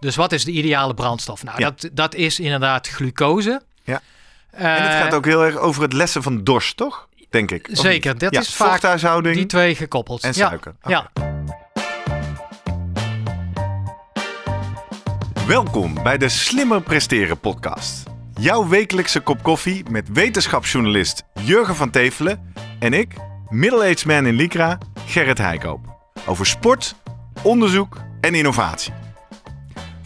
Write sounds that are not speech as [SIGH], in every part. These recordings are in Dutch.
Dus wat is de ideale brandstof? Nou, Ja. dat, dat is inderdaad glucose. Ja. Eh, En het gaat ook heel erg over het lessen van dorst, toch? Denk ik. Zeker, dat ja, is vaak die twee gekoppeld. en suiker. Ja, Welkom bij de Slimmer Presteren podcast. Jouw wekelijkse kop koffie met wetenschapsjournalist Jurgen van Tevelen en ik, middle-aged man in Lycra, Gerrit Heikoop. Over sport, onderzoek en innovatie.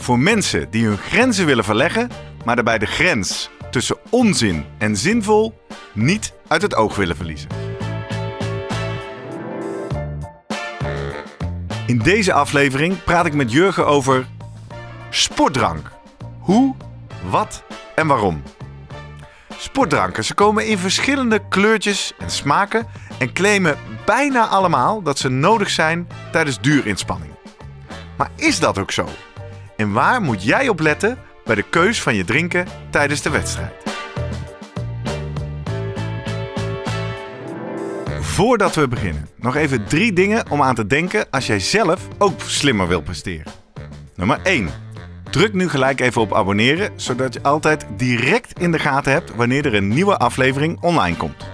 Voor mensen die hun grenzen willen verleggen, maar daarbij de grens tussen onzin en zinvol niet uit het oog willen verliezen. In deze aflevering praat ik met Jurgen over Sportdrank. Hoe, wat en waarom. Sportdranken, ze komen in verschillende kleurtjes en smaken en claimen bijna allemaal dat ze nodig zijn tijdens duurinspanning. Maar is dat ook zo? En waar moet jij op letten bij de keus van je drinken tijdens de wedstrijd? Voordat we beginnen, nog even drie dingen om aan te denken als jij zelf ook slimmer wil presteren. Nummer 1. Druk nu gelijk even op abonneren, zodat je altijd direct in de gaten hebt wanneer er een nieuwe aflevering online komt.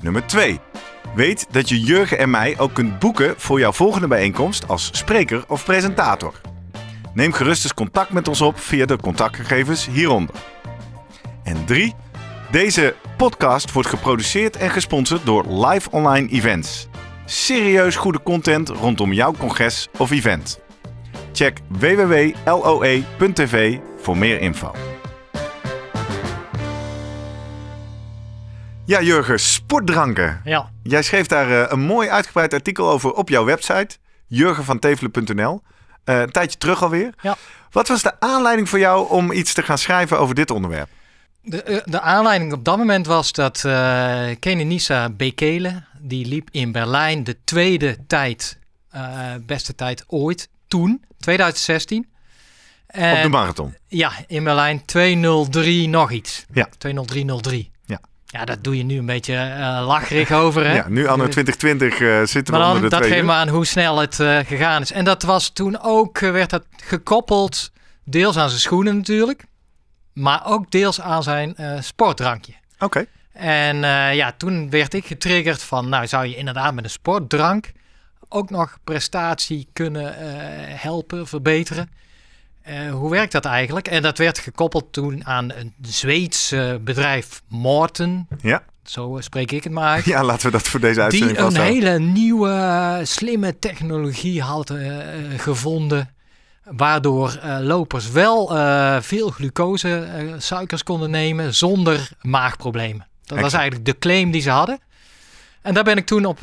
Nummer 2. Weet dat je Jurgen en mij ook kunt boeken voor jouw volgende bijeenkomst als spreker of presentator. Neem gerust eens contact met ons op via de contactgegevens hieronder. En 3. Deze podcast wordt geproduceerd en gesponsord door Live Online Events. Serieus goede content rondom jouw congres of event. Check www.loe.tv voor meer info. Ja, Jurgen, sportdranken. ja. Jij schreef daar eh, een mooi uitgebreid artikel over op jouw website, jurgenvantevelen.nl. Eh een tijdje terug alweer. Ja. Wat was de aanleiding voor jou om iets te gaan schrijven over dit onderwerp? De, eh, de aanleiding op dat moment was dat eh Kenenisa Bekele, die liep in Berlijn de tweede tijd, beste tijd ooit, toen, 2016. En, op de marathon. Ja, in Berlijn 203 nog iets. Ja. 20303. Ja. Dat doe je nu een beetje eh lacherig over, hè? Ja, nu anno [LAUGHS] 2020 eh, zitten we Maar onder dan, de dat twee geeft uur. me aan hoe snel het eh, gegaan is. En dat was toen ook, werd dat gekoppeld, deels aan zijn schoenen natuurlijk, maar ook deels aan zijn sportdrankje. Oké, En ja, toen werd ik getriggerd van, nou zou je inderdaad met een sportdrank ook nog prestatie kunnen helpen, verbeteren. Eh, hoe werkt dat eigenlijk? En dat werd gekoppeld toen aan een Zweeds bedrijf Morten, ja. zo eh, spreek ik het maar uit. ja, laten we dat voor deze uitzending Die een hele nieuwe, slimme technologie had eh, gevonden. Waardoor lopers wel veel glucose, suikers konden nemen zonder maagproblemen. Dat was eigenlijk de claim die ze hadden. En daar ben ik toen op,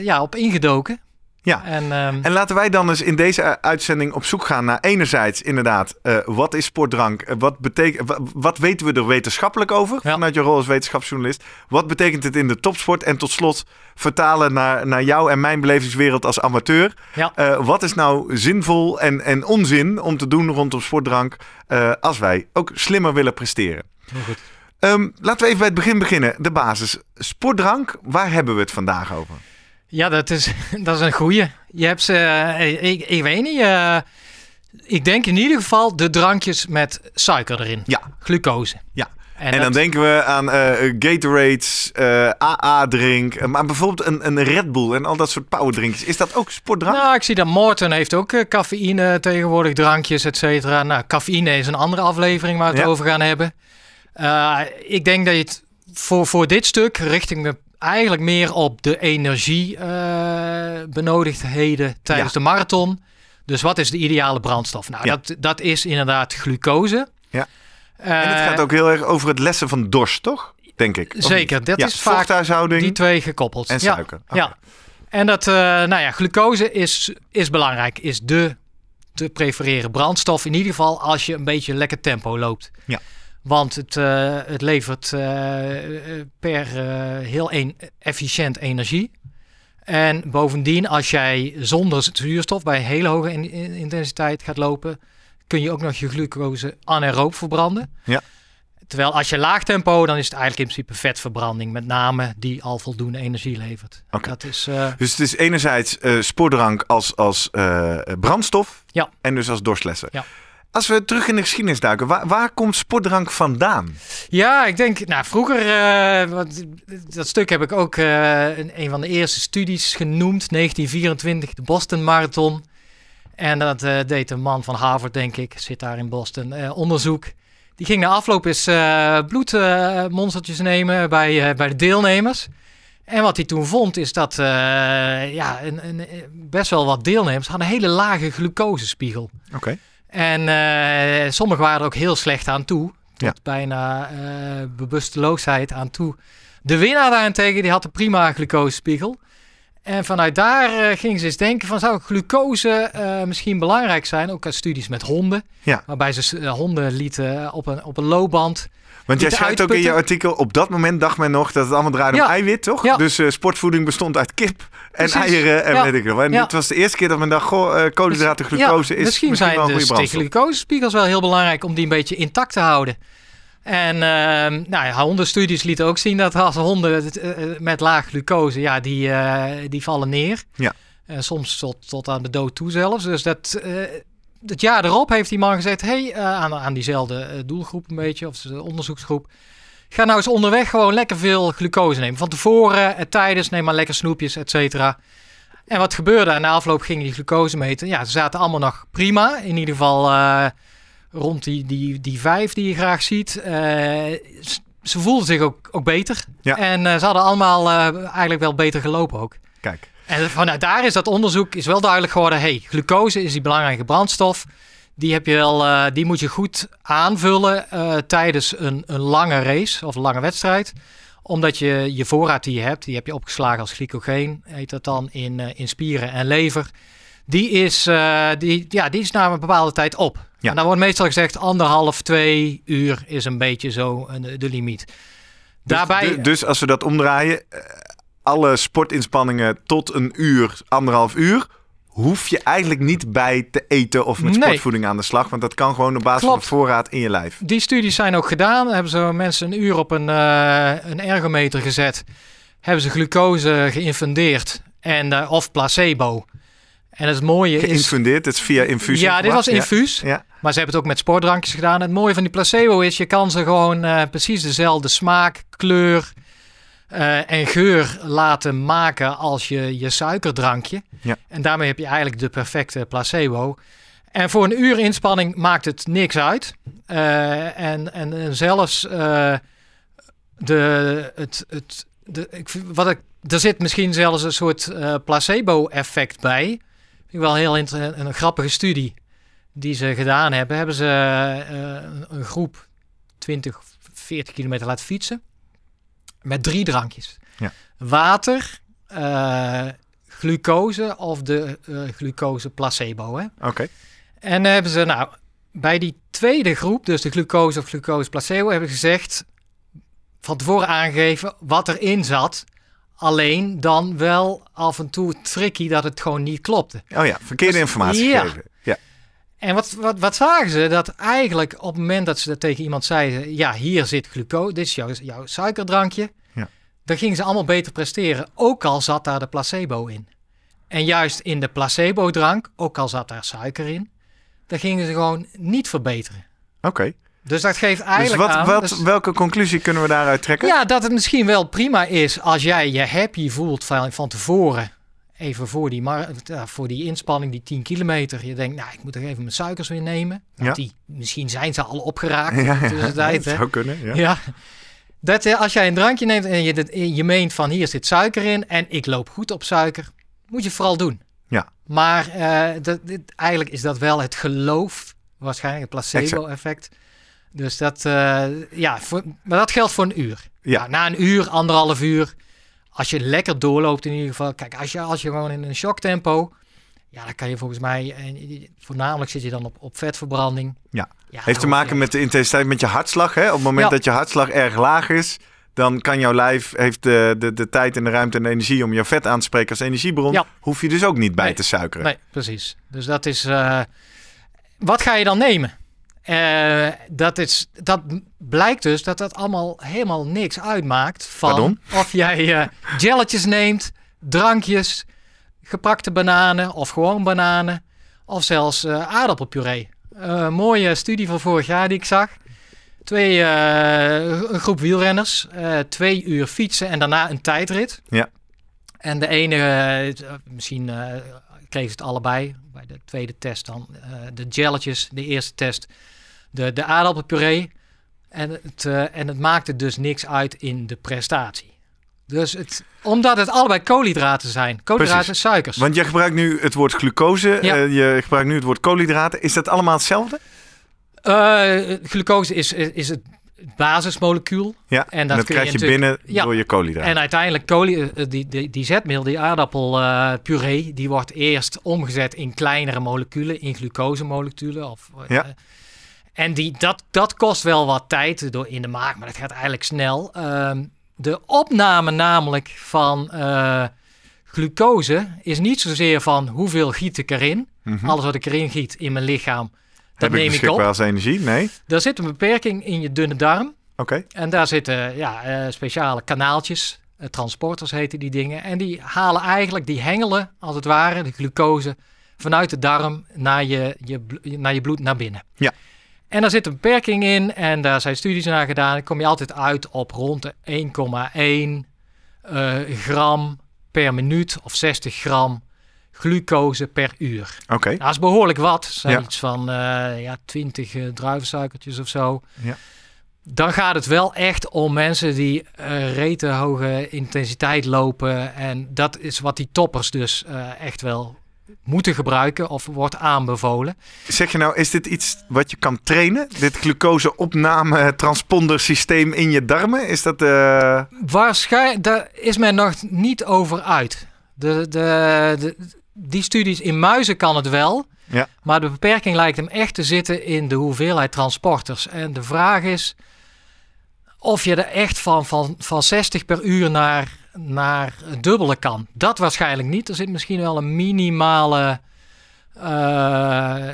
ja, op ingedoken. Ja. En, ehm, En laten wij dan eens in deze uitzending op zoek gaan naar enerzijds inderdaad, eh, wat is sportdrank? Eh, Wat, betekent, wa- wat weten we er wetenschappelijk over Ja. vanuit je rol als wetenschapsjournalist? Wat betekent het in de topsport? En tot slot vertalen naar, naar jou en mijn belevingswereld als amateur. ja, Eh, wat is nou zinvol en, en onzin om te doen rondom sportdrank als wij ook slimmer willen presteren? heel goed. Ehm, laten we even bij het begin beginnen. De basis. Sportdrank, waar hebben we het vandaag over? Ja, dat is, [LAUGHS] dat is een goeie. Je hebt ze, eh, ik, ik weet niet, eh, ik denk in ieder geval de drankjes met suiker erin. Ja. Glucose. Ja. En, En, dat- dan denken we aan eh Gatorades, AA-drink, maar bijvoorbeeld een, een Red Bull en al dat soort powerdrinkjes. Is dat ook sportdrank? Nou, ik zie dat Morten heeft ook cafeïne tegenwoordig, drankjes, et cetera. Nou, cafeïne is een andere aflevering waar we het Ja. over gaan hebben. Ik denk dat je het voor, voor dit stuk richting me eigenlijk meer op de energie eh benodigdheden tijdens Ja. de marathon. Dus wat is de ideale brandstof? Nou, Ja. dat, dat is inderdaad glucose. Ja. Eh, en het gaat ook heel erg over het lessen van dorst, toch? Denk ik. Zeker, dat ja, is vaak die twee gekoppeld. en Ja. suiker. Ja. En dat, eh, nou ja, glucose is, is belangrijk. Is de te prefereren brandstof. In ieder geval als je een beetje lekker tempo loopt. Ja. Want het, eh, het levert eh, per eh, heel een, efficiënt energie. En bovendien, als jij zonder zuurstof bij hele hoge in- in- intensiteit gaat lopen, kun je ook nog je glucose anaeroop verbranden. Ja. Terwijl als je laag tempo, dan is het eigenlijk in principe vetverbranding, met name die al voldoende energie levert. Dat is, Dus het is enerzijds eh sportdrank als, als brandstof Ja. en dus als dorstlesser. Ja. Als we terug in de geschiedenis duiken, waar, waar komt sportdrank vandaan? Ja, ik denk, nou vroeger, wat, dat stuk heb ik ook in een van de eerste studies genoemd, 1924, de Boston Marathon. En dat eh, deed een man van Harvard, denk ik, zit daar in Boston, onderzoek. Die ging na afloop eens bloedmonstertjes nemen bij, bij de deelnemers. En wat hij toen vond is dat ja, een, een, best wel wat deelnemers hadden een hele lage glucosespiegel. Oké. En eh sommigen waren er ook heel slecht aan toe. Tot Ja. bijna eh bewusteloosheid aan toe. De winnaar daarentegen, die had een prima glucosespiegel. En vanuit daar eh, gingen ze eens denken van zou glucose misschien belangrijk zijn. Ook uit studies met honden. Ja. Waarbij ze honden lieten op een, op een loopband. Want jij schrijft ook in je artikel, op dat moment dacht men nog dat het allemaal draaide om eiwit, toch? Dus eh, sportvoeding bestond uit kip en Precies. eieren en weet ik nog. En dit was de eerste keer dat men dacht, goh, eh, koolhydraten, glucose is misschien, misschien, zijn wel een dus goede de brandstof. glucosespiegels wel heel belangrijk om die een beetje intact te houden. En ehm, nou ja, hondenstudies lieten ook zien dat als honden eh, met laag glucose, ja, die, die vallen neer. Ja. Soms tot, tot aan de dood toe zelfs. Dus dat, het jaar erop heeft die man gezegd, hey, eh, aan, aan diezelfde eh, doelgroep een beetje, of de onderzoeksgroep. Ga nou eens onderweg gewoon lekker veel glucose nemen. Van tevoren, eh, tijdens, neem maar lekker snoepjes, et cetera. En wat gebeurde? En na afloop gingen die glucose meten. Ja, ze zaten allemaal nog prima. In ieder geval rond die, die, die vijf die je graag ziet. Ze voelden zich ook, ook beter. Ja. En ze hadden allemaal eigenlijk wel beter gelopen ook. Kijk, En vanuit daar is dat onderzoek is wel duidelijk geworden. Hey, glucose is die belangrijke brandstof. Die, heb je wel, eh, die moet je goed aanvullen eh, tijdens een, een lange race of een lange wedstrijd. Omdat je je voorraad die je hebt, die heb je opgeslagen als glycogeen, heet dat dan, in, eh, in spieren en lever. Die is, die, ja, die is na een bepaalde tijd op. Ja. En dan wordt meestal gezegd anderhalf, twee uur is een beetje zo een, de limiet. dus, Daarbij, du- dus als we dat omdraaien, alle sportinspanningen tot een uur, anderhalf uur, hoef je eigenlijk niet bij te eten of met Nee. sportvoeding aan de slag. Want dat kan gewoon op basis Klopt. van de voorraad in je lijf. Die studies zijn ook gedaan. Hebben ze mensen een uur op een, eh, een ergometer gezet. Hebben ze glucose geïnfundeerd. En, eh, of placebo. En het mooie is... Geïnfundeerd, het is via infusie. Ja, dit was infuus. Ja. Maar ze hebben het ook met sportdrankjes gedaan. Het mooie van die placebo is, je kan ze gewoon eh, precies dezelfde smaak, kleur eh, en geur laten maken als je, je suikerdrankje. Ja. En daarmee heb je eigenlijk de perfecte placebo. En voor een uur inspanning maakt het niks uit. Eh, en, en, en zelfs eh, de, het, het, de, ik, wat ik, er zit misschien zelfs een soort placebo-effect bij. Vind ik wel heel inter- een grappige studie die ze gedaan hebben. Hebben ze een, een groep 20, 40 kilometer laten fietsen. Met drie drankjes. Ja. Water, eh, glucose of de eh, glucose placebo. Hè? Oké. En hebben ze, nou, bij die tweede groep, dus de glucose of glucose placebo, hebben ze gezegd, van tevoren aangegeven wat erin zat. Alleen dan wel af en toe tricky dat het gewoon niet klopte. Oh ja, verkeerde Dus- informatie ja. gegeven. En wat, wat, wat zagen ze? Dat eigenlijk op het moment dat ze dat tegen iemand zeiden, ja, hier zit glucose, dit is jouw, jouw suikerdrankje. Ja. Dan gingen ze allemaal beter presteren, ook al zat daar de placebo in. En juist in de placebo-drank, ook al zat daar suiker in, dan gingen ze gewoon niet verbeteren. Oké. Dus dat geeft Dus eigenlijk wat, aan... wat, dus- welke conclusie kunnen we daaruit trekken? ja, dat het misschien wel prima is als jij je happy voelt van, van tevoren. Even voor die, ja, voor die inspanning, die 10 kilometer. Je denkt, nou, ik moet toch even mijn suikers weer nemen. Want Ja. die, misschien zijn ze al opgeraakt [LAUGHS] Ja, in ja, de hè. [LAUGHS] zou kunnen. Ja. Ja. Dat, eh, als jij een drankje neemt en je, dit- je meent van hier zit suiker in en ik loop goed op suiker, moet je vooral doen. Ja. Maar eh, dat, dit, eigenlijk is dat wel het geloof, waarschijnlijk het placebo-effect. Dus dat, eh, ja, voor, maar dat geldt voor een uur. Ja. Nou, na een uur, anderhalf uur, als je lekker doorloopt in ieder geval. Kijk, als je, als je gewoon in een shocktempo, ja, dan kan je volgens mij, en voornamelijk zit je dan op, op vetverbranding. Ja. Ja, Heeft te maken met de intensiteit met je hartslag. Hè? Op het moment Ja. dat je hartslag erg laag is, dan kan jouw lijf, heeft de, de, de tijd en de ruimte en de energie om jouw vet aan te spreken als energiebron. Ja. Hoef je dus ook niet bij Nee. te suikeren. Nee, precies. Dus dat is. eh, wat ga je dan nemen? Eh, dat, is, dat blijkt dus dat dat allemaal helemaal niks uitmaakt van Pardon? of jij eh jelletjes neemt, drankjes, gepakte bananen of gewoon bananen of zelfs eh, aardappelpuree. Eh, mooie studie van vorig jaar die ik zag. Twee, een groep wielrenners, twee uur fietsen en daarna een tijdrit. Ja. En de ene, misschien kregen ze het allebei. Bij de tweede test dan de jelletjes, de eerste test de, de aardappelpuree. En het, eh, en het maakte dus niks uit in de prestatie. Dus het, omdat het allebei koolhydraten zijn. Koolhydraten Precies. en suikers. Want jij gebruikt nu het woord glucose, Ja. eh, je gebruikt nu het woord koolhydraten. Is dat allemaal hetzelfde? Eh, glucose is, is, is het basismolecuul. Ja, En en dat kun je krijg je binnen Ja. door je koolhydraten. En uiteindelijk kolie, eh, die, die, die zetmeel, die aardappelpuree, die wordt eerst omgezet in kleinere moleculen, in glucosemoleculen. Of, Ja. En die, dat, dat kost wel wat tijd door in de maag, maar dat gaat eigenlijk snel. Ehm, de opname namelijk van eh, glucose is niet zozeer van hoeveel giet ik erin. Mhm. Alles wat ik erin giet in mijn lichaam, dat Heb ik neem ik beschikbaar op. als energie? Nee? Er zit een beperking in je dunne darm. Oké. En daar zitten ja, eh, speciale kanaaltjes, eh, transporters heten die dingen. En die halen eigenlijk, die hengelen als het ware, de glucose, vanuit de darm naar je, je, naar je bloed naar binnen. Ja. En daar zit een beperking in en daar zijn studies naar gedaan. Dan kom je altijd uit op rond de 1,1 eh, gram per minuut of 60 gram glucose per uur. Oké. Nou, Dat is behoorlijk wat. Dat zijn Ja. iets van eh, ja, 20 eh, druivensuikertjes of zo. Ja. Dan gaat het wel echt om mensen die rete hoge intensiteit lopen. En dat is wat die toppers dus echt wel moeten gebruiken of wordt aanbevolen. Zeg je nou, is dit iets wat je kan trainen? Dit glucose-opname transponder systeem in je darmen? Is dat... eh, Waarschijnlijk, daar is men nog niet over uit. De, de, de, die studies in muizen kan het wel. Ja. Maar de beperking lijkt hem echt te zitten in de hoeveelheid transporters. En de vraag is of je er echt van, van, van 60 per uur naar, naar dubbele kan. Dat waarschijnlijk niet. Er zit misschien wel een minimale eh,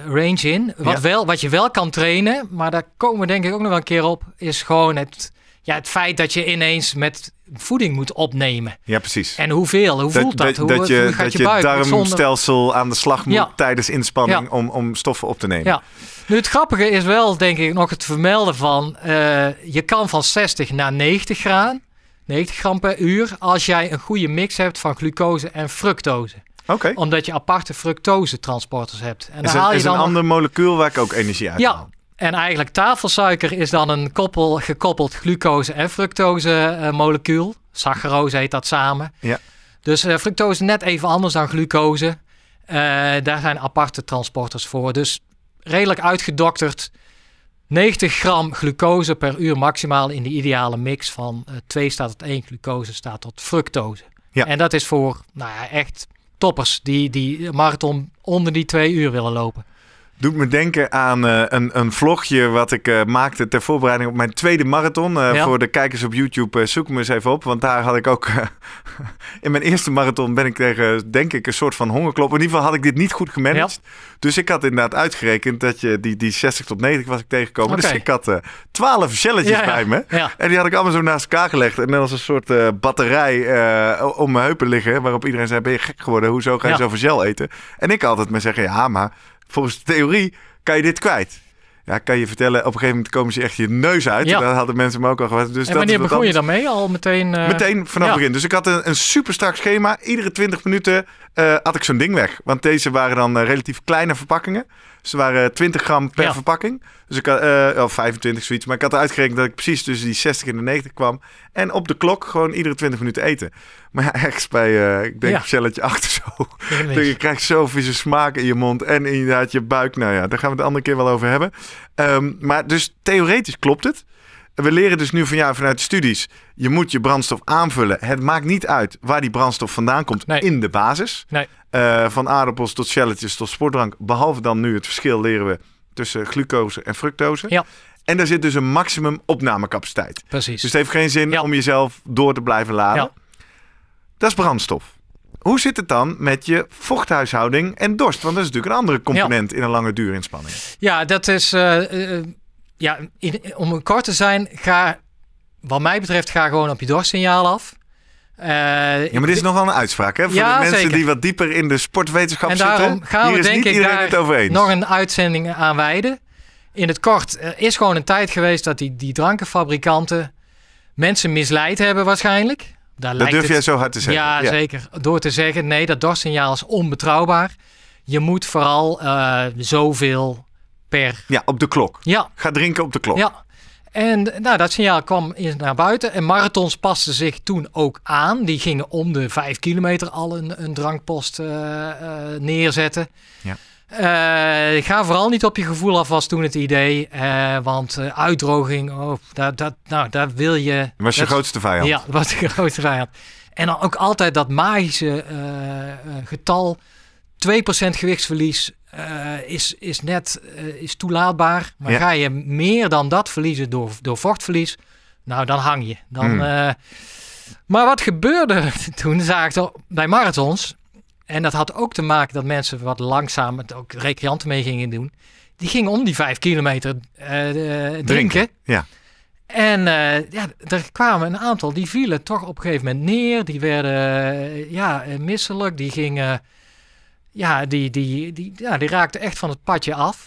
range in. Wat, Ja. wel, wat je wel kan trainen, maar daar komen we denk ik ook nog wel een keer op, is gewoon het, ja, het feit dat je ineens met voeding moet opnemen. Ja, precies. En hoeveel? Hoe voelt dat? Hoe, dat je, hoe gaat dat je? Zonder... darmstelsel aan de slag moet Ja. tijdens inspanning Ja. om, om stoffen op te nemen. Ja. Nu, het grappige is wel, denk ik, nog het vermelden van... eh, je kan van 60 naar 90 gaan. 90 gram per uur. Als jij een goede mix hebt van glucose en fructose. Oké. Omdat je aparte fructose-transporters hebt. En Is, dan haal een, je is een dan ander molecuul waar ik ook energie uit Ja. haal. En eigenlijk tafelsuiker is dan een koppel, gekoppeld glucose- en fructose-molecuul. Saccharose heet dat samen. Ja. Dus eh, fructose net even anders dan glucose. Eh, daar zijn aparte transporters voor. Dus redelijk uitgedokterd. 90 gram glucose per uur maximaal in de ideale mix van eh 2 staat tot 1 glucose staat tot fructose. Ja. En dat is voor nou ja, echt toppers die, die marathon onder die twee uur willen lopen. Doet me denken aan eh, een, een vlogje wat ik eh, maakte ter voorbereiding op mijn tweede marathon. Eh, Ja. Voor de kijkers op YouTube, zoek me eens even op. Want daar had ik ook... [LAUGHS] in mijn eerste marathon ben ik tegen, denk ik, een soort van hongerklop. In ieder geval had ik dit niet goed gemanaged. Dus ik had inderdaad uitgerekend dat je die, die 60 tot 90 was ik tegengekomen. Dus ik had eh 12 jelletjes Ja, ja. bij me. En die had ik allemaal zo naast elkaar gelegd. En net als een soort batterij om mijn heupen liggen. Waarop iedereen zei, ben je gek geworden? Hoezo ga je Ja. zoveel gel eten? En ik altijd maar zeggen, ja, maar volgens de theorie kan je dit kwijt. Ja, kan je vertellen, op een gegeven moment komen ze echt je neus uit. Ja. Dat hadden mensen me ook al gevraagd. Dus en wanneer begon je anders. daarmee? Al meteen? eh, Meteen vanaf ja. het begin. Dus ik had een, een super strak schema. Iedere 20 minuten eh, had ik zo'n ding weg. Want deze waren dan eh, relatief kleine verpakkingen. Ze waren 20 gram per Ja. verpakking. Dus ik had, eh, of 25 zoiets. Maar ik had uitgerekend dat ik precies tussen die 60 en de 90 kwam. En op de klok gewoon iedere 20 minuten eten. [LAUGHS] Maar ja, ergens bij, eh, ik denk Ja. een celletje achter zo. Helemaal [LAUGHS] Je krijgt zo vieze smaak in je mond en inderdaad je buik. Nou ja, daar gaan we het de andere keer wel over hebben. Ehm, maar dus theoretisch klopt het. We leren dus nu van jou vanuit de studies. Je moet je brandstof aanvullen. Het maakt niet uit waar die brandstof vandaan komt Nee. in de basis. Nee. Eh, van aardappels tot shelletjes tot sportdrank. Behalve dan nu het verschil leren we tussen glucose en fructose. Ja. En daar zit dus een maximum opnamecapaciteit. Precies. Dus het heeft geen zin Ja. om jezelf door te blijven laden. Ja. Dat is brandstof. hoe zit het dan met je vochthuishouding en dorst? Want dat is natuurlijk een andere component in een lange duurinspanning. Ja, dat is. eh, eh, ja, in- om kort te zijn, ga. Wat mij betreft, ga gewoon op je dorstsignaal af. Eh, Ja, maar dit is nogal een uitspraak, hè? Voor Ja, de mensen zeker. die wat dieper in de sportwetenschap En zitten. daarom gaan Hier we is denk niet ik iedereen daar het over eens. nog een uitzending aan wijden. In het kort, er is gewoon een tijd geweest dat die, die drankenfabrikanten mensen misleid hebben waarschijnlijk. Daar Dat durf het- jij zo hard te zeggen. Ja, zeker. Door te zeggen, nee, dat dorstsignaal is onbetrouwbaar. Je moet vooral eh, zoveel per... Ja, op de klok. Ja, Ga drinken op de klok. ja. En nou, dat signaal kwam eens naar buiten. En marathons pasten zich toen ook aan. Die gingen om de vijf kilometer al een, een drankpost eh, eh, neerzetten. Ja. Eh, ga vooral niet op je gevoel af, was toen het idee. Want uitdroging, oh, dat, dat, nou, daar wil je... Dat was je dat- grootste vijand. Ja, dat was de [LAUGHS] grootste vijand. En dan ook altijd dat magische getal. 2% gewichtsverlies eh, is, is net eh, is toelaatbaar. Maar Ja. ga je meer dan dat verliezen door, door vochtverlies, nou dan hang je. Dan, Hmm. eh, maar wat gebeurde [LAUGHS] toen, zag ik bij marathons. En dat had ook te maken dat mensen wat langzaam het ook recreanten mee gingen doen. Die gingen om die vijf kilometer eh, drinken. Ja. En ja, er kwamen een aantal, die vielen toch op een gegeven moment neer. Die werden ja, misselijk. Die gingen, ja, die, die, die, ja, die raakten echt van het padje af.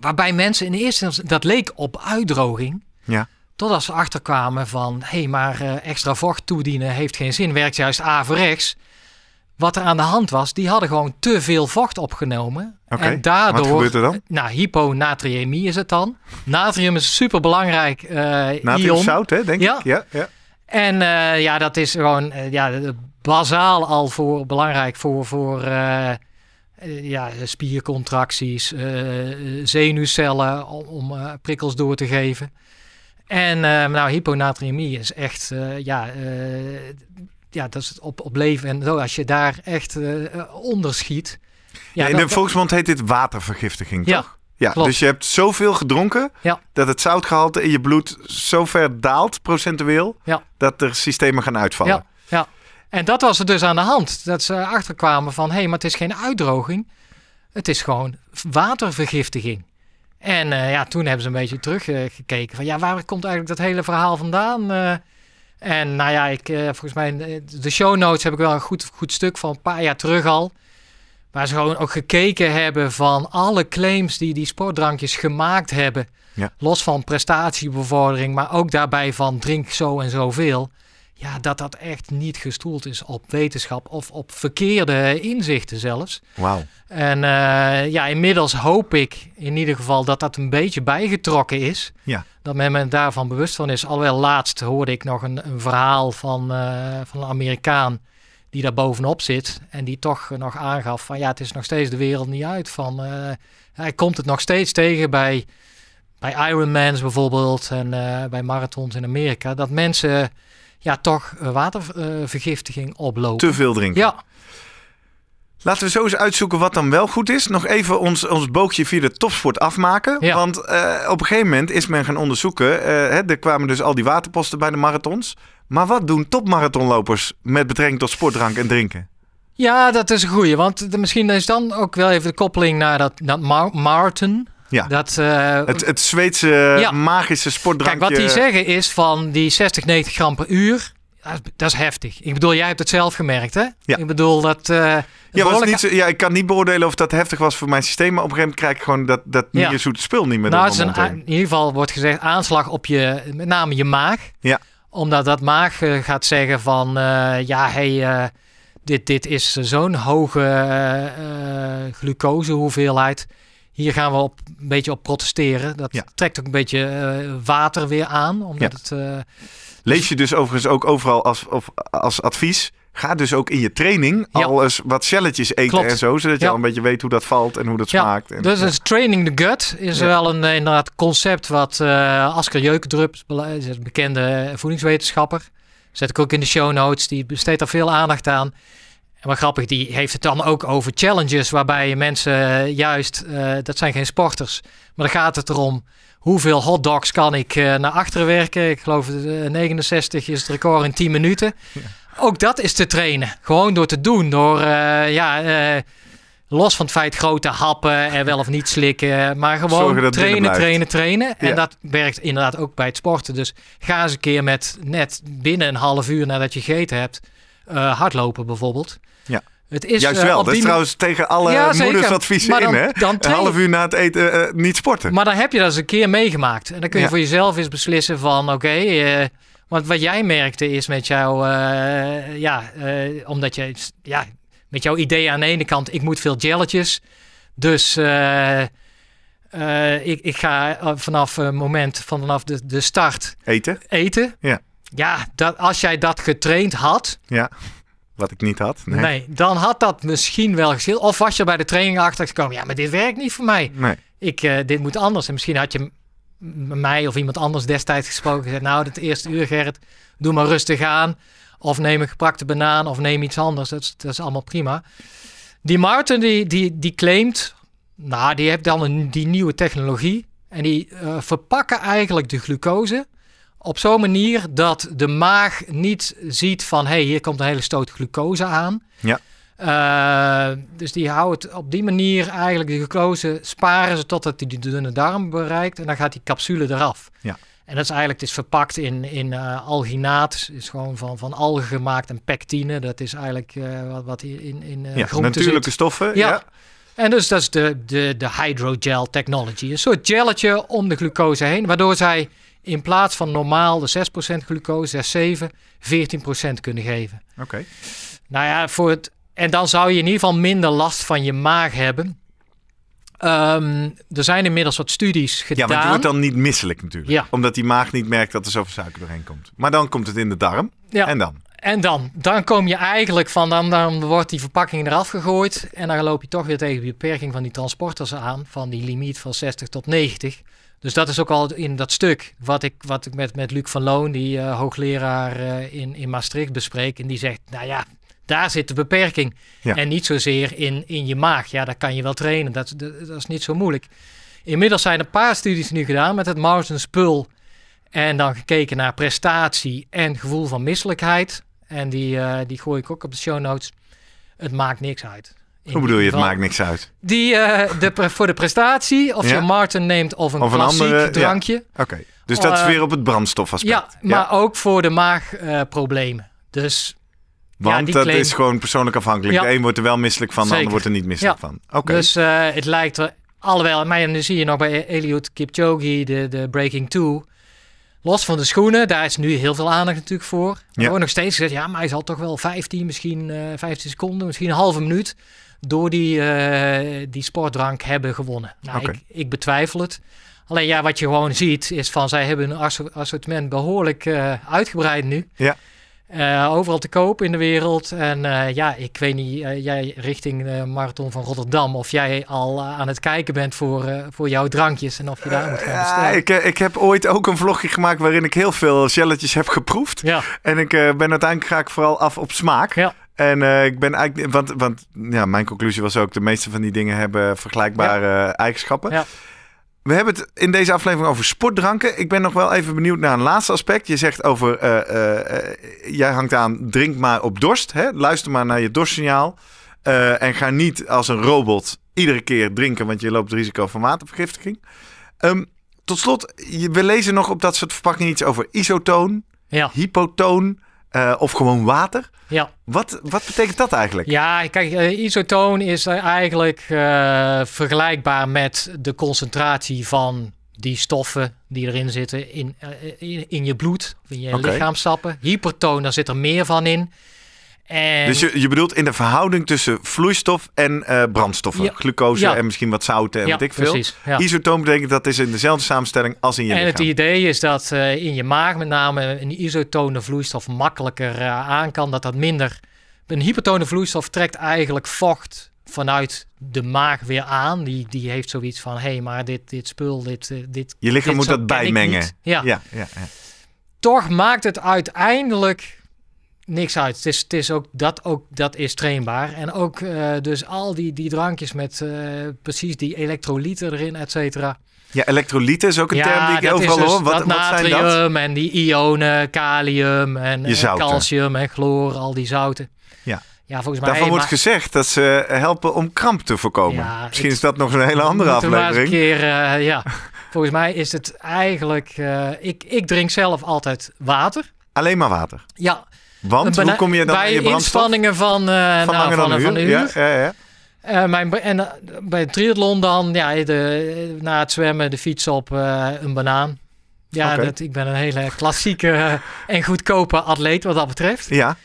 Waarbij mensen in eerste instantie, dat leek op uitdroging. Ja. Totdat ze achterkwamen van, hé, hey, maar eh, extra vocht toedienen heeft geen zin. Werkt juist averechts. Wat er aan de hand was, die hadden gewoon te veel vocht opgenomen. En daardoor, wat gebeurt er dan? Nou, hyponatriëmie is het dan. Natrium is super belangrijk uh, Natrium ion. zout, hè, denk Ja. ik. Ja, ja. En eh, ja, dat is gewoon uh, ja, bazaal al voor, belangrijk voor, voor uh, ja, spiercontracties, zenuwcellen om, om prikkels door te geven. En nou, hyponatriëmie is echt, ja, ja, dat is op, op leven en zo. Als je daar echt onder schiet. Ja, in dan- de volksmond heet dit watervergiftiging, Ja, toch? Ja, klopt. dus je hebt zoveel gedronken Ja. dat het zoutgehalte in je bloed zo ver daalt, procentueel, Ja. dat er systemen gaan uitvallen. Ja, ja. En dat was er dus aan de hand. Dat ze achterkwamen van, hé, hey, maar het is geen uitdroging. Het is gewoon watervergiftiging. En uh, ja, toen hebben ze een beetje teruggekeken uh, van, ja, waar komt eigenlijk dat hele verhaal vandaan? Uh, en nou ja, ik, volgens mij, de show notes heb ik wel een goed, goed stuk van een paar jaar terug al. Waar ze gewoon ook gekeken hebben van alle claims die die sportdrankjes gemaakt hebben. Ja. Los van prestatiebevordering, maar ook daarbij van drink zo en zoveel. Ja, dat dat echt niet gestoeld is op wetenschap of op verkeerde inzichten zelfs. Wauw. En uh, ja, inmiddels hoop ik in ieder geval dat dat een beetje bijgetrokken is. Ja. Dat men me daarvan bewust van is. Alhoewel laatst hoorde ik nog een, een verhaal van, uh, van een Amerikaan die daar bovenop zit. En die toch nog aangaf van ja, het is nog steeds de wereld niet uit. Van, uh, hij komt het nog steeds tegen bij, bij Ironmans bijvoorbeeld en uh, bij marathons in Amerika. Dat mensen ja, toch watervergiftiging oplopen. Te veel drinken. Ja. Laten we zo eens uitzoeken wat dan wel goed is. Nog even ons, ons boogje via de topsport afmaken. Ja. Want uh, op een gegeven moment is men gaan onderzoeken. Hè, er kwamen dus al die waterposten bij de marathons. Maar wat doen topmarathonlopers met betrekking tot sportdrank en drinken? Ja, dat is een goeie. Want misschien is dan ook wel even de koppeling naar dat, dat Mar Martin. Ja. Dat, uh, het, het Zweedse ja. magische sportdrankje. Kijk, wat die zeggen is van die 60, 90 gram per uur. Dat is heftig. Ik bedoel, jij hebt het zelf gemerkt, hè? Ja. Ik bedoel, dat... Uh, ja, was niet zo, ja, ik kan niet beoordelen of dat heftig was voor mijn systeem. Maar op een gegeven moment krijg ik gewoon dat, dat Ja. zoete spul niet meer Nou, het is een, in ieder geval wordt gezegd aanslag op je, met name je maag. Ja. Omdat dat maag eh, gaat zeggen van, eh, ja, hey, eh, dit, dit is zo'n hoge glucose hoeveelheid. Hier gaan we op, een beetje op protesteren. Dat Ja. trekt ook een beetje water weer aan. Omdat Ja. het, Lees je dus overigens ook overal als, of, als advies. Ga dus ook in je training Ja. al eens wat celletjes eten Klopt. en zo. Zodat je Ja. al een beetje weet hoe dat valt en hoe dat Ja, smaakt. En, Dus is training the gut is Ja. wel een eh, inderdaad concept wat eh Asker Jeukendrup, is een bekende voedingswetenschapper, zet ik ook in de show notes, die besteedt daar veel aandacht aan. En wat grappig, die heeft het dan ook over challenges waarbij je mensen eh, juist, dat zijn geen sporters, maar dan gaat het erom hoeveel hotdogs kan ik naar achteren werken. Ik geloof eh, 69 is het record in 10 minuten. Ook dat is te trainen. Gewoon door te doen. Door, eh, ja, eh, los van het feit grote happen en wel of niet slikken. Maar gewoon trainen, trainen, trainen. En dat werkt inderdaad ook bij het sporten. Dus ga eens een keer met net binnen een half uur nadat je gegeten hebt... eh, hardlopen bijvoorbeeld. Ja. Het is, Juist wel. Dat is trouwens tegen alle Ja, moeders advies in, dan- hè? dan een half uur na het eten niet sporten. Maar dan heb je dat eens een keer meegemaakt. En dan kun je Ja. voor jezelf eens beslissen van... oké, want wat jij merkte is met jouw... eh, ja, eh, omdat je... Ja, met jouw idee aan de ene kant... ik moet veel jelletjes. Dus eh, ik, ik ga vanaf het moment... vanaf de, de start Eten? eten. Ja. Ja, dat, als jij dat getraind had... Ja. Wat ik niet had. Nee. Nee. dan had dat misschien wel geschild. Of was je bij de training achter gekomen... ja, maar dit werkt niet voor mij Nee. ik, dit moet anders. En misschien had je mij of iemand anders destijds gesproken. Gezegd, nou, het eerste uur, Gerrit, doe maar rustig aan. Of neem een geprakte banaan of neem iets anders. Dat is, dat is allemaal prima. Die Martin, die, die, die claimt, nou, die heeft dan een, die nieuwe technologie. En die eh, verpakken eigenlijk de glucose op zo'n manier dat de maag niet ziet van... hé, hey, hier komt een hele stoot glucose aan. Ja. Eh, dus die houden het op die manier eigenlijk de glucose sparen ze totdat die de dunne darm bereikt en dan gaat die capsule eraf. Ja. En dat is eigenlijk, het is verpakt in, in eh, alginaat, is gewoon van, van algen gemaakt en pectine. Dat is eigenlijk eh, wat, wat hier in, in Ja, natuurlijke zit. stoffen. Ja. Ja. En dus dat is de, de, de hydrogel technology. Een soort gelletje om de glucose heen, waardoor zij in plaats van normaal de 6% glucose, 6, 7, 14% kunnen geven. Oké. Nou ja, voor het, en dan zou je in ieder geval minder last van je maag hebben. Ehm, er zijn inmiddels wat studies Ja, gedaan. want je wordt dan niet misselijk natuurlijk. Ja. Omdat die maag niet merkt dat er zoveel suiker doorheen komt. Maar dan komt het in de darm. Ja. En dan? En dan, dan kom je eigenlijk van, dan, dan wordt die verpakking eraf gegooid. En dan loop je toch weer tegen de beperking van die transporters aan. Van die limiet van 60 tot 90. Dus dat is ook al in dat stuk wat ik, wat ik met, met Luc van Loon, die eh, hoogleraar eh, in, in Maastricht, bespreek. En die zegt, nou ja, daar zit de beperking. Ja. En niet zozeer in, in je maag. Ja, dat kan je wel trainen. Dat, dat, dat is niet zo moeilijk. Inmiddels zijn er een paar studies nu gedaan met het Marsden spul. En dan gekeken naar prestatie en gevoel van misselijkheid. En die, eh, die gooi ik ook op de show notes. Het maakt niks uit. In Hoe bedoel je, het maakt niks uit? Die, eh, de, voor de prestatie, of Ja. je Martin neemt of een Of een klassiek andere, ja. drankje. Oké. Dus dat is Eh, weer op het brandstofaspect. Ja, maar ook voor de maagproblemen. dus Want ja, dat claim- is gewoon persoonlijk afhankelijk. Ja. De een wordt er wel misselijk van, de Zeker. ander wordt er niet misselijk van. Oké. Dus eh, het lijkt er alhoewel, maar nu zie je nog bij Eliud Kipchoge, de, de Breaking Two. Los van de schoenen, daar is nu heel veel aandacht natuurlijk voor. Er Ja. wordt nog steeds gezegd, ja, maar hij zal toch wel 15, misschien eh 15 seconden, misschien een halve minuut door die, eh, die sportdrank hebben gewonnen. Nou, ik, ik betwijfel het. Alleen ja, wat je gewoon ziet is van zij hebben hun asso- assortiment behoorlijk eh, uitgebreid nu. Ja. Eh, overal te koop in de wereld. En eh, ja, ik weet niet, eh, jij richting de Marathon van Rotterdam, of jij al aan het kijken bent voor, voor jouw drankjes en of je daar moet gaan bestellen. ik, ik heb ooit ook een vlogje gemaakt waarin ik heel veel jelletjes heb geproefd. Ja, En ik ben uiteindelijk ga ik vooral af op smaak. ja, En ik ben eigenlijk, want, want ja, mijn conclusie was ook, de meeste van die dingen hebben vergelijkbare eigenschappen. Ja. We hebben het in deze aflevering over sportdranken. Ik ben nog wel even benieuwd naar een laatste aspect. Je zegt over, eh, eh, eh, jij hangt aan, drink maar op dorst. Hè? Luister maar naar je dorstsignaal. En ga niet als een robot iedere keer drinken, want je loopt het risico van watervergiftiging. Ehm, tot slot, je- we lezen nog op dat soort verpakkingen iets over isotoon, ja, hypotoon eh, of gewoon water. ja. Wat, wat betekent dat eigenlijk? Ja, kijk, eh, isotoon is eigenlijk eh, vergelijkbaar met de concentratie van die stoffen die erin zitten in, in, in je bloed, of in je Oké. lichaamstappen. Hypertoon, daar zit er meer van in. En Dus je, je bedoelt in de verhouding tussen vloeistof en eh, brandstoffen. Ja. Glucose Ja. en misschien wat zouten en ja, wat ik veel. precies. Ja. Isotoon betekent dat is in dezelfde samenstelling als in je En het lichaam. idee is dat eh, in je maag met name een isotone vloeistof makkelijker eh, aan kan. Dat dat minder... Een hypertone vloeistof trekt eigenlijk vocht vanuit de maag weer aan. Die, die heeft zoiets van, hé, hey, maar dit, dit spul, dit, dit Je lichaam dit moet dat bijmengen. Ja, ja, ja. Toch maakt het uiteindelijk niks uit. Het is, het is ook, dat, ook, dat is trainbaar. En ook eh, dus al die, die drankjes met eh, precies die elektrolyten erin, et cetera. Ja, elektrolyten is ook een term die ik overal dus hoor. Wat, dat wat zijn dat? natrium en die ionen, kalium en zouten. calcium en chloor, al die zouten. Ja. Ja, volgens mij... Daarvan wordt maar- gezegd dat ze helpen om kramp te voorkomen. Ja, Misschien ik- is dat nog een hele andere we maar een aflevering. keer, eh, ja. Volgens mij is het eigenlijk... ik, ik drink zelf altijd water. Alleen maar water. Ja, Want hoe kom je dan bij aan je brandstof? inspanningen van, eh Van nou, langer van, dan een van uur. een uur. Ja, ja, ja. Eh, mijn, en eh, bij het triathlon dan, ja, de, na het zwemmen de fiets op, een banaan. Ja, dat, ik ben een hele klassieke en goedkope atleet wat dat betreft. ja,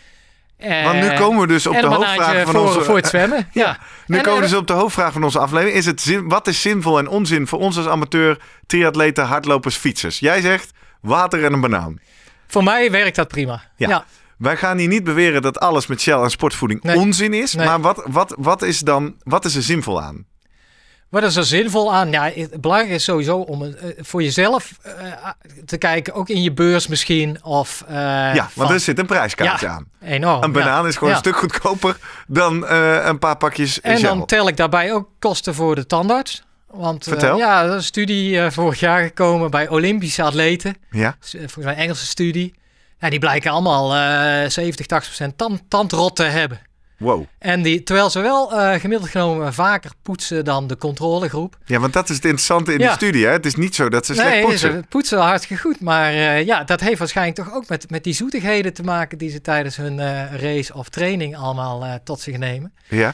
want nu komen we dus op de hoofdvraag van voor, onze... voor het zwemmen. [LAUGHS] ja. Nu En, komen we dus op de hoofdvraag van onze aflevering. Is het zin, wat is zinvol en onzin voor ons als amateur, triatleten, hardlopers, fietsers? Jij zegt water en een banaan. Voor mij werkt dat prima. Ja. Wij gaan hier niet beweren dat alles met Shell en sportvoeding Nee. onzin is. Nee. Maar wat, wat, wat is dan wat is er zinvol aan? Wat is er zinvol aan? Ja, het belangrijk is sowieso om eh, voor jezelf eh, te kijken, ook in je beurs misschien. Of, eh, ja, want van- er zit een prijskaartje Ja. aan. enorm. Een banaan ja. is gewoon Ja. een stuk goedkoper dan een paar pakjes En dan tel ik daarbij ook kosten voor de tandarts. Want Vertel. ja, er is een studie vorig jaar gekomen bij Olympische atleten. Ja, Volgens mij een Engelse studie. Ja, die blijken allemaal eh 70, 80 procent tand, tandrot te hebben. wow. En die, terwijl ze wel eh, gemiddeld genomen vaker poetsen dan de controlegroep. Ja, want dat is het interessante in Ja. die studie. Hè? Het is niet zo dat ze slecht nee, poetsen. ze poetsen wel hartstikke goed. Maar eh, ja, dat heeft waarschijnlijk toch ook met, met die zoetigheden te maken die ze tijdens hun eh, race of training allemaal tot zich nemen. Ja,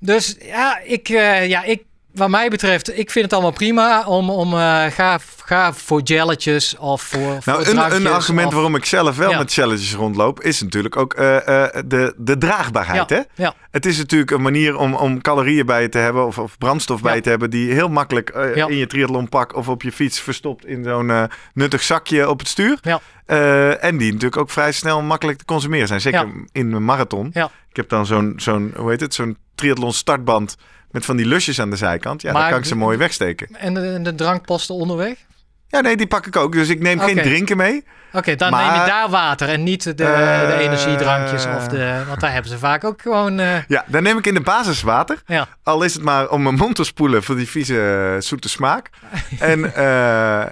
Dus ja, ik, ja, ik, wat mij betreft, ik vind het allemaal prima om, om eh, ga, ga voor jelletjes of voor, Nou, voor een, een argument of- waarom ik zelf wel Ja. met challenges rondloop, is natuurlijk ook eh, eh, de, de draagbaarheid. ja, Hè? ja, Het is natuurlijk een manier om, om calorieën bij je te hebben of, of brandstof bij je te hebben, die heel makkelijk in je triathlonpak of op je fiets verstopt in zo'n nuttig zakje op het stuur. Ja. En die natuurlijk ook vrij snel makkelijk te consumeren zijn. Zeker in een marathon. Ja. Ik heb dan zo'n, zo'n hoe heet het, zo'n triathlon startband met van die lusjes aan de zijkant. Ja, Maar daar kan ik ze mooi wegsteken. En de, en de drankposten onderweg? Ja, nee, die pak ik ook. Dus ik neem geen drinken mee. Oké, dan Maar- neem je daar water en niet de, de Eh, energiedrankjes. Of de, want daar hebben ze vaak ook gewoon... eh, Ja, dan neem ik in de basis water. ja, Al is het maar om mijn mond te spoelen voor die vieze zoete smaak. en eh,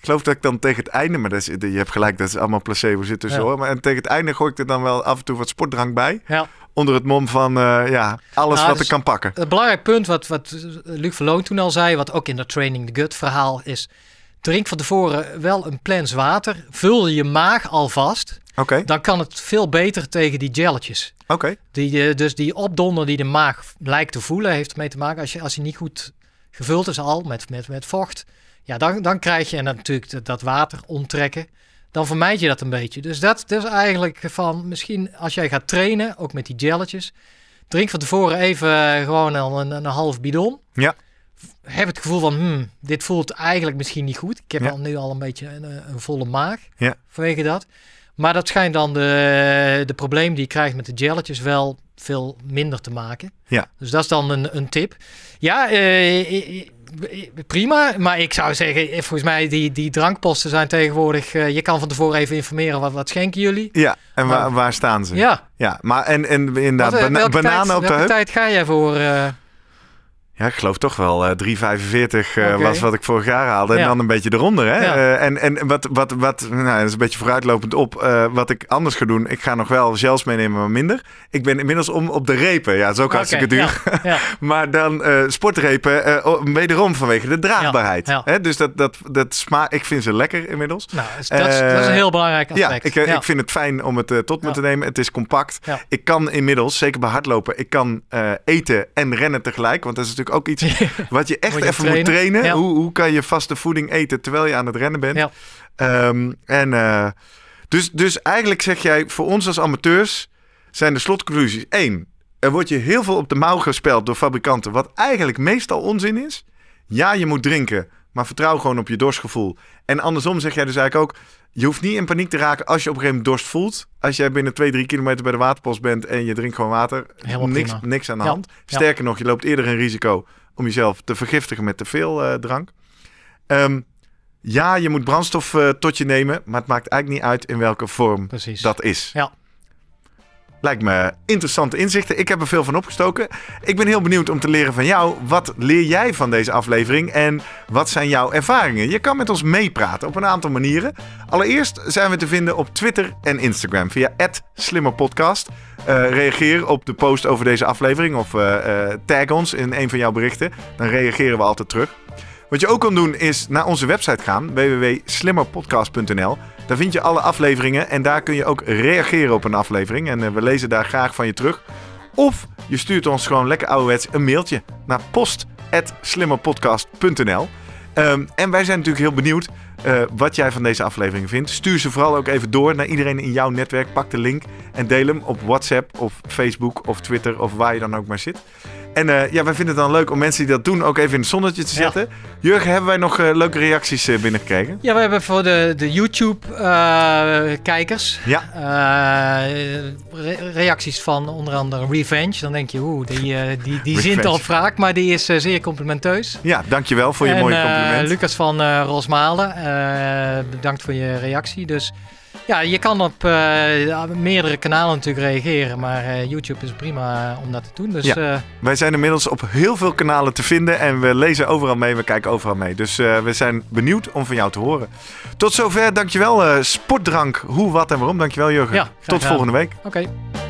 ik geloof dat ik dan tegen het einde, maar dat is, je hebt gelijk, dat is allemaal placebo zit tussen Ja. hoor. Maar en tegen het einde gooi ik er dan wel af en toe wat sportdrank bij. ja. Onder het mom van eh, ja, alles Nou, wat dus- ik kan pakken. Het belangrijk punt wat, wat Luc Verloon toen al zei, wat ook in dat Training the Gut verhaal is, drink van tevoren wel een plens water, vul je maag alvast, Oké, dan kan het veel beter tegen die jelletjes. oké. Die, eh, dus die opdonder die de maag lijkt te voelen, heeft ermee te maken. Als je, als hij niet goed gevuld is al met, met, met vocht, ja, dan, dan krijg je en dan natuurlijk dat, dat water onttrekken. Dan vermijd je dat een beetje. Dus dat, dat is eigenlijk van misschien als jij gaat trainen, ook met die jelletjes, drink van tevoren even gewoon al een, een half bidon. Ja. Heb het gevoel van, hmm, dit voelt eigenlijk misschien niet goed. Ik heb Ja. al nu al een beetje een, een volle maag Ja. vanwege dat. Maar dat schijnt dan de, de probleem die je krijgt met de jelletjes wel veel minder te maken. Ja. Dus dat is dan een, een tip. Ja, eh, eh, eh, prima. Maar ik zou zeggen, eh, volgens mij die, die drankposten zijn tegenwoordig... eh, je kan van tevoren even informeren, wat, wat schenken jullie? Ja, en waar, waar staan ze? Ja. Ja, maar en, en inderdaad, Wat, eh, bana- bananen tijd, op de welke heup. tijd ga jij voor? Ja, ik geloof toch wel eh 3,45 eh, Oké. was wat ik vorig jaar haalde. En Ja. dan een beetje eronder. Hè? Ja. Eh, en en wat, wat, wat, nou, dat is een beetje vooruitlopend op. eh, wat ik anders ga doen. Ik ga nog wel gels meenemen, maar minder. Ik ben inmiddels om op de repen. Ja, ook oké, hartstikke duur. Ja, ja. [LAUGHS] Maar dan eh, sportrepen, eh, oh, wederom vanwege de draagbaarheid. Ja, ja. Hè? Dus dat, dat, dat sma ik vind ze lekker inmiddels. Nou, dat is, dat is- dat is een Eh, heel belangrijk Ja, aspect. ik, eh, ik vind het fijn om het eh, tot me Ja. te nemen. Het is compact. Ja. Ik kan inmiddels, zeker bij hardlopen, ik kan eh, eten en rennen tegelijk. Want dat is natuurlijk ook iets [LAUGHS] wat je echt Moet je even moet trainen. Ja. Hoe, hoe kan je vaste voeding eten terwijl je aan het rennen bent? Ja. Ehm, en, eh, dus, dus eigenlijk zeg jij, voor ons als amateurs zijn de slotconclusies. Eén, er wordt je heel veel op de mouw gespeld door fabrikanten, wat eigenlijk meestal onzin is. Ja, je moet drinken, maar vertrouw gewoon op je dorstgevoel. En andersom zeg jij dus eigenlijk ook, je hoeft niet in paniek te raken als je op een gegeven moment dorst voelt. Als jij binnen 2, 3 kilometer bij de waterpost bent en je drinkt gewoon water, Helemaal niks, prima. niks aan de Ja, hand. ja. Sterker nog, je loopt eerder een risico om jezelf te vergiftigen met te veel eh, drank. Ehm, ja, je moet brandstof eh, tot je nemen, maar het maakt eigenlijk niet uit in welke vorm Precies. dat is. Ja. Lijkt me interessante inzichten. Ik heb er veel van opgestoken. Ik ben heel benieuwd om te leren van jou. Wat leer jij van deze aflevering en wat zijn jouw ervaringen? Je kan met ons meepraten op een aantal manieren. Allereerst zijn we te vinden op Twitter en Instagram via @slimmerpodcast. Uh, reageer op de post over deze aflevering of uh, uh, tag ons in een van jouw berichten. Dan reageren we altijd terug. Wat je ook kan doen is naar onze website gaan, www.slimmerpodcast.nl. Daar vind je alle afleveringen en daar kun je ook reageren op een aflevering. En uh, we lezen daar graag van je terug. Of je stuurt ons gewoon lekker ouderwets een mailtje naar post.slimmerpodcast.nl. Um, en wij zijn natuurlijk heel benieuwd uh, wat jij van deze aflevering vindt. Stuur ze vooral ook even door naar iedereen in jouw netwerk. Pak de link en deel hem op WhatsApp of Facebook of Twitter of waar je dan ook maar zit. En uh, ja, wij vinden het dan leuk om mensen die dat doen ook even in het zonnetje te zetten. Ja. Jurgen, hebben wij nog uh, leuke reacties uh, binnengekregen? Ja, we hebben voor de, de YouTube-kijkers ja. re reacties van onder andere Revenge. Dan denk je, oeh, die, die, die zint al wraak, maar die is zeer complimenteus. Ja, dankjewel voor je en, mooie compliment. Lucas van Rosmalen, bedankt voor je reactie. Dus ja, je kan op uh, meerdere kanalen natuurlijk reageren, maar uh, YouTube is prima om dat te doen. Dus, ja. uh, wij zijn inmiddels op heel veel kanalen te vinden en we lezen overal mee, we kijken overal mee. Dus we zijn benieuwd om van jou te horen. Tot zover, dankjewel Sportdrank, hoe, wat en waarom. Dankjewel Jurgen. Ja, Tot volgende week. Oké. Okay.